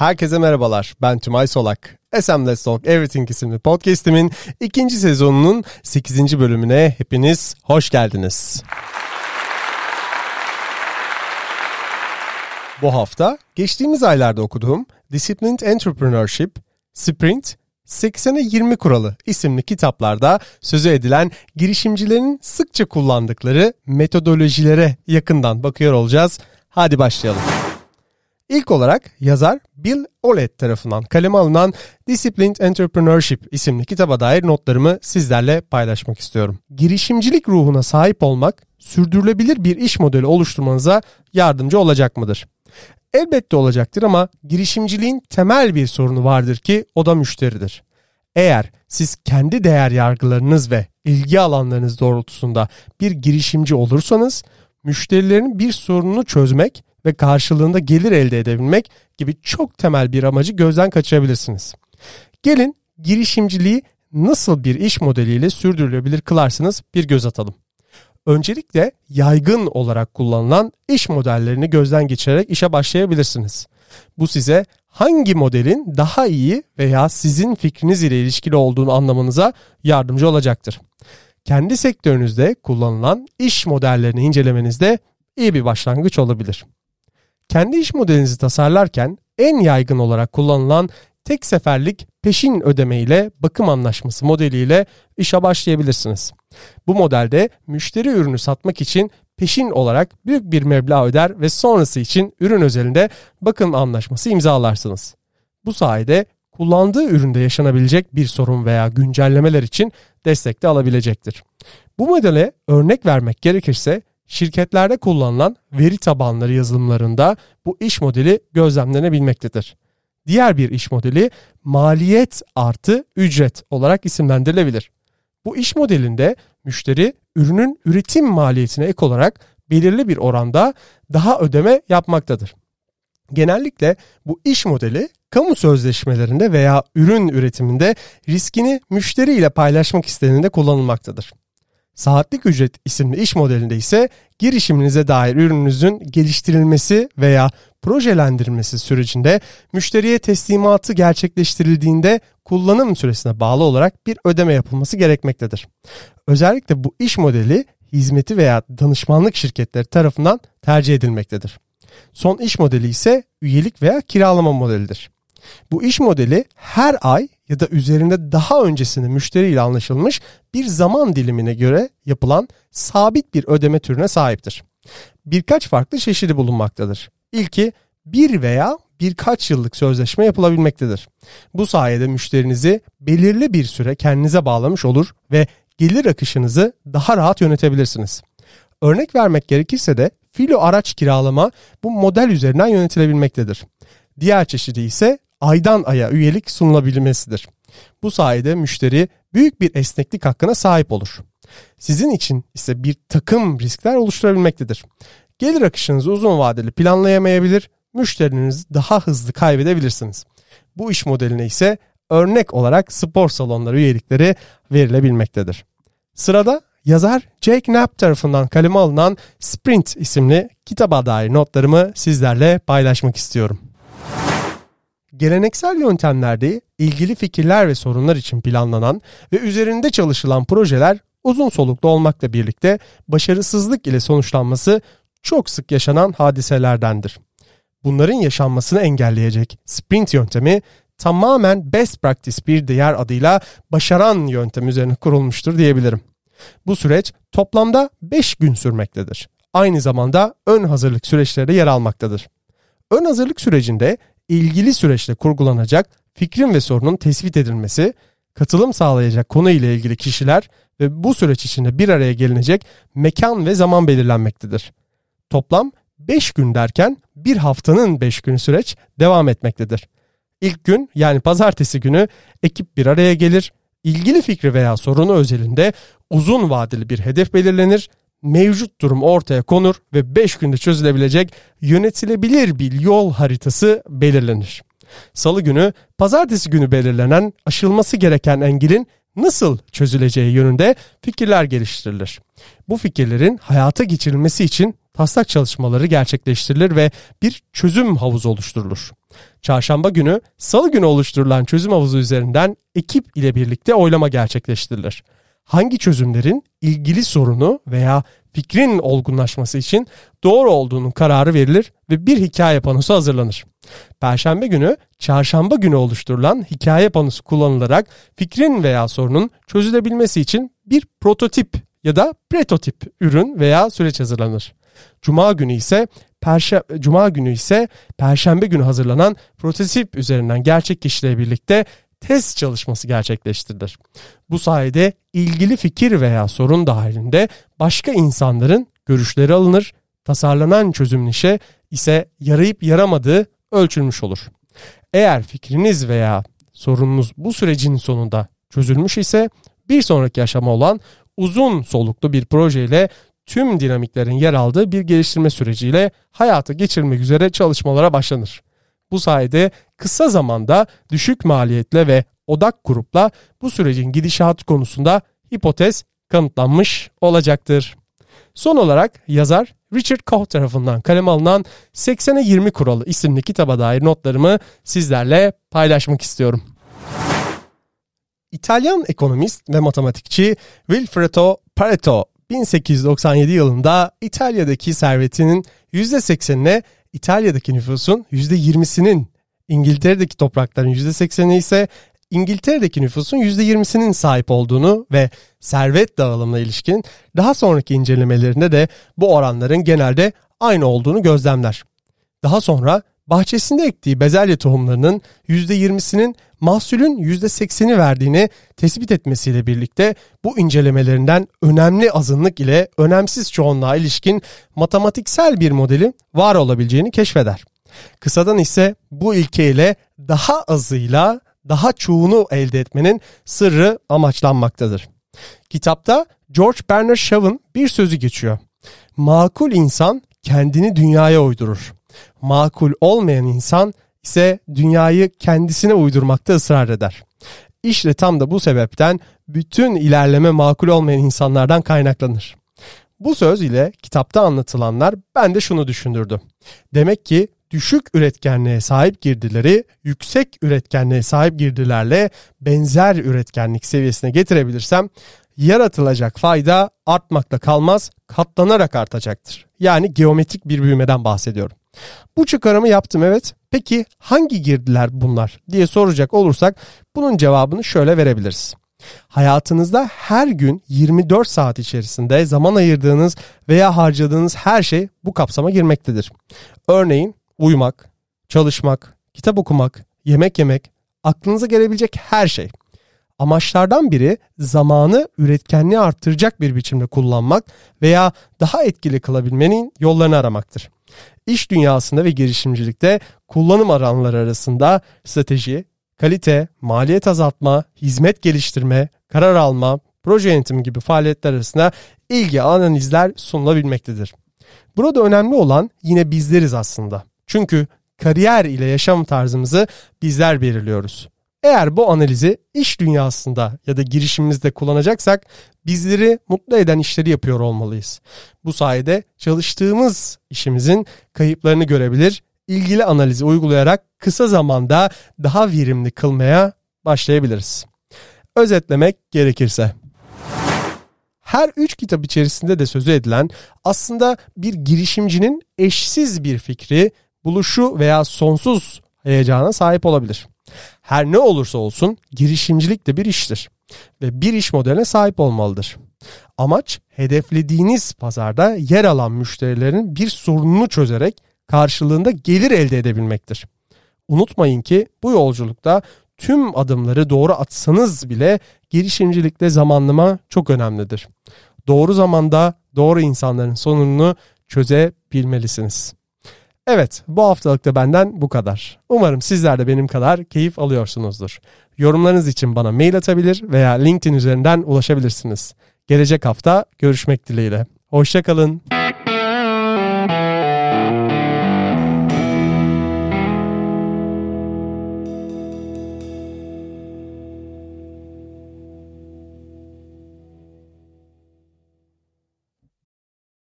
Herkese merhabalar. Ben Tümay Solak. SM Let's Talk Everything isimli podcastimin ikinci sezonunun 8. bölümüne hepiniz hoş geldiniz. Bu hafta geçtiğimiz aylarda okuduğum Disciplined Entrepreneurship, Sprint, 80'e 20 kuralı isimli kitaplarda sözü edilen girişimcilerin sıkça kullandıkları metodolojilere yakından bakıyor olacağız. Hadi başlayalım. İlk olarak yazar Bill Olet tarafından kaleme alınan Disciplined Entrepreneurship isimli kitaba dair notlarımı sizlerle paylaşmak istiyorum. Girişimcilik ruhuna sahip olmak sürdürülebilir bir iş modeli oluşturmanıza yardımcı olacak mıdır? Elbette olacaktır ama girişimciliğin temel bir sorunu vardır ki o da müşteridir. Eğer siz kendi değer yargılarınız ve ilgi alanlarınız doğrultusunda bir girişimci olursanız müşterilerin bir sorununu çözmek ve karşılığında gelir elde edebilmek gibi çok temel bir amacı gözden kaçırabilirsiniz. Gelin girişimciliği nasıl bir iş modeliyle sürdürülebilir kılarsınız bir göz atalım. Öncelikle yaygın olarak kullanılan iş modellerini gözden geçirerek işe başlayabilirsiniz. Bu size hangi modelin daha iyi veya sizin fikriniz ile ilişkili olduğunu anlamanıza yardımcı olacaktır. Kendi sektörünüzde kullanılan iş modellerini incelemenizde iyi bir başlangıç olabilir. Kendi iş modelinizi tasarlarken en yaygın olarak kullanılan tek seferlik peşin ödeme ile bakım anlaşması modeliyle işe başlayabilirsiniz. Bu modelde müşteri ürünü satmak için peşin olarak büyük bir meblağ öder ve sonrası için ürün özelinde bakım anlaşması imzalarsınız. Bu sayede kullandığı üründe yaşanabilecek bir sorun veya güncellemeler için destek de alabilecektir. Bu modele örnek vermek gerekirse şirketlerde kullanılan veri tabanları yazılımlarında bu iş modeli gözlemlenebilmektedir. Diğer bir iş modeli maliyet artı ücret olarak isimlendirilebilir. Bu iş modelinde müşteri ürünün üretim maliyetine ek olarak belirli bir oranda daha ödeme yapmaktadır. Genellikle bu iş modeli kamu sözleşmelerinde veya ürün üretiminde riskini müşteri ile paylaşmak istendiğinde kullanılmaktadır. Saatlik ücret isimli iş modelinde ise girişiminize dair ürününüzün geliştirilmesi veya projelendirilmesi sürecinde müşteriye teslimatı gerçekleştirildiğinde kullanım süresine bağlı olarak bir ödeme yapılması gerekmektedir. Özellikle bu iş modeli hizmeti veya danışmanlık şirketleri tarafından tercih edilmektedir. Son iş modeli ise üyelik veya kiralama modelidir. Bu iş modeli her ay ya da üzerinde daha öncesinde müşteriyle anlaşılmış bir zaman dilimine göre yapılan sabit bir ödeme türüne sahiptir. Birkaç farklı çeşidi bulunmaktadır. İlki bir veya birkaç yıllık sözleşme yapılabilmektedir. Bu sayede müşterinizi belirli bir süre kendinize bağlamış olur ve gelir akışınızı daha rahat yönetebilirsiniz. Örnek vermek gerekirse de filo araç kiralama bu model üzerinden yönetilebilmektedir. Diğer çeşidi ise aydan aya üyelik sunulabilmesidir. Bu sayede müşteri büyük bir esneklik hakkına sahip olur. Sizin için ise bir takım riskler oluşturabilmektedir. Gelir akışınızı uzun vadeli planlayamayabilir, müşterinizi daha hızlı kaybedebilirsiniz. Bu iş modeline ise örnek olarak spor salonları üyelikleri verilebilmektedir. Sırada yazar Jake Knapp tarafından kaleme alınan Sprint isimli kitaba dair notlarımı sizlerle paylaşmak istiyorum. Geleneksel yöntemlerde ilgili fikirler ve sorunlar için planlanan ve üzerinde çalışılan projeler uzun soluklu olmakla birlikte başarısızlık ile sonuçlanması çok sık yaşanan hadiselerdendir. Bunların yaşanmasını engelleyecek sprint yöntemi tamamen best practice bir diğer adıyla başaran yöntem üzerine kurulmuştur diyebilirim. Bu süreç toplamda 5 gün sürmektedir. Aynı zamanda ön hazırlık süreçleri yer almaktadır. Ön hazırlık sürecinde ilgili süreçte kurgulanacak fikrin ve sorunun tespit edilmesi, katılım sağlayacak konu ile ilgili kişiler ve bu süreç içinde bir araya gelinecek mekan ve zaman belirlenmektedir. Toplam 5 gün derken bir haftanın 5 günü süreç devam etmektedir. İlk gün yani pazartesi günü ekip bir araya gelir, ilgili fikri veya sorunu özelinde uzun vadeli bir hedef belirlenir, mevcut durum ortaya konur ve 5 günde çözülebilecek yönetilebilir bir yol haritası belirlenir. Salı günü, pazartesi günü belirlenen aşılması gereken engelin nasıl çözüleceği yönünde fikirler geliştirilir. Bu fikirlerin hayata geçirilmesi için taslak çalışmaları gerçekleştirilir ve bir çözüm havuzu oluşturulur. Çarşamba günü, salı günü oluşturulan çözüm havuzu üzerinden ekip ile birlikte oylama gerçekleştirilir. Hangi çözümlerin ilgili sorunu veya fikrin olgunlaşması için doğru olduğunun kararı verilir ve bir hikaye panosu hazırlanır. Perşembe günü çarşamba günü oluşturulan hikaye panosu kullanılarak fikrin veya sorunun çözülebilmesi için bir prototip ya da prototip ürün veya süreç hazırlanır. Cuma günü ise Perşe Cuma günü ise Perşembe günü hazırlanan prototip üzerinden gerçek kişiyle birlikte test çalışması gerçekleştirilir. Bu sayede ilgili fikir veya sorun dahilinde başka insanların görüşleri alınır, tasarlanan çözümün işe ise yarayıp yaramadığı ölçülmüş olur. Eğer fikriniz veya sorununuz bu sürecin sonunda çözülmüş ise bir sonraki aşama olan uzun soluklu bir projeyle tüm dinamiklerin yer aldığı bir geliştirme süreciyle hayata geçirmek üzere çalışmalara başlanır. Bu sayede kısa zamanda düşük maliyetle ve odak grupla bu sürecin gidişatı konusunda hipotez kanıtlanmış olacaktır. Son olarak yazar Richard Koch tarafından kaleme alınan 80'e 20 kuralı isimli kitaba dair notlarımı sizlerle paylaşmak istiyorum. İtalyan ekonomist ve matematikçi Wilfredo Pareto 1897 yılında İtalya'daki servetinin %80'ine İtalya'daki nüfusun %20'sinin İngiltere'deki toprakların %80'i ise İngiltere'deki nüfusun %20'sinin sahip olduğunu ve servet dağılımına ilişkin daha sonraki incelemelerinde de bu oranların genelde aynı olduğunu gözlemler. Daha sonra bahçesinde ektiği bezelye tohumlarının %20'sinin mahsulün %80'i verdiğini tespit etmesiyle birlikte bu incelemelerinden önemli azınlık ile önemsiz çoğunluğa ilişkin matematiksel bir modelin var olabileceğini keşfeder. Kısadan ise bu ilkeyle daha azıyla daha çoğunu elde etmenin sırrı amaçlanmaktadır. Kitapta George Bernard Shaw'ın bir sözü geçiyor. Makul insan kendini dünyaya uydurur. Makul olmayan insan ise dünyayı kendisine uydurmakta ısrar eder. İşte tam da bu sebepten bütün ilerleme makul olmayan insanlardan kaynaklanır. Bu söz ile kitapta anlatılanlar ben de şunu düşündürdü. Demek ki düşük üretkenliğe sahip girdileri yüksek üretkenliğe sahip girdilerle benzer üretkenlik seviyesine getirebilirsem yaratılacak fayda artmakla kalmaz katlanarak artacaktır. Yani geometrik bir büyümeden bahsediyorum. Bu çıkarımı yaptım evet. Peki hangi girdiler bunlar diye soracak olursak bunun cevabını şöyle verebiliriz. Hayatınızda her gün 24 saat içerisinde zaman ayırdığınız veya harcadığınız her şey bu kapsama girmektedir. Örneğin uyumak, çalışmak, kitap okumak, yemek yemek, aklınıza gelebilecek her şey. Amaçlardan biri zamanı üretkenliği arttıracak bir biçimde kullanmak veya daha etkili kılabilmenin yollarını aramaktır. İş dünyasında ve girişimcilikte kullanım alanları arasında strateji, kalite, maliyet azaltma, hizmet geliştirme, karar alma, proje yönetimi gibi faaliyetler arasında ilgi analizler sunulabilmektedir. Burada önemli olan yine bizleriz aslında. Çünkü kariyer ile yaşam tarzımızı bizler belirliyoruz. Eğer bu analizi iş dünyasında ya da girişimimizde kullanacaksak bizleri mutlu eden işleri yapıyor olmalıyız. Bu sayede çalıştığımız işimizin kayıplarını görebilir, ilgili analizi uygulayarak kısa zamanda daha verimli kılmaya başlayabiliriz. Özetlemek gerekirse her üç kitap içerisinde de sözü edilen aslında bir girişimcinin eşsiz bir fikri, buluşu veya sonsuz heyecana sahip olabilir. Her ne olursa olsun girişimcilik de bir iştir ve bir iş modeline sahip olmalıdır. Amaç hedeflediğiniz pazarda yer alan müşterilerin bir sorununu çözerek karşılığında gelir elde edebilmektir. Unutmayın ki bu yolculukta tüm adımları doğru atsanız bile girişimcilikte zamanlama çok önemlidir. Doğru zamanda doğru insanların sorununu çözebilmelisiniz. Evet bu haftalıkta benden bu kadar. Umarım sizler de benim kadar keyif alıyorsunuzdur. Yorumlarınız için bana mail atabilir veya LinkedIn üzerinden ulaşabilirsiniz. Gelecek hafta görüşmek dileğiyle. Hoşçakalın.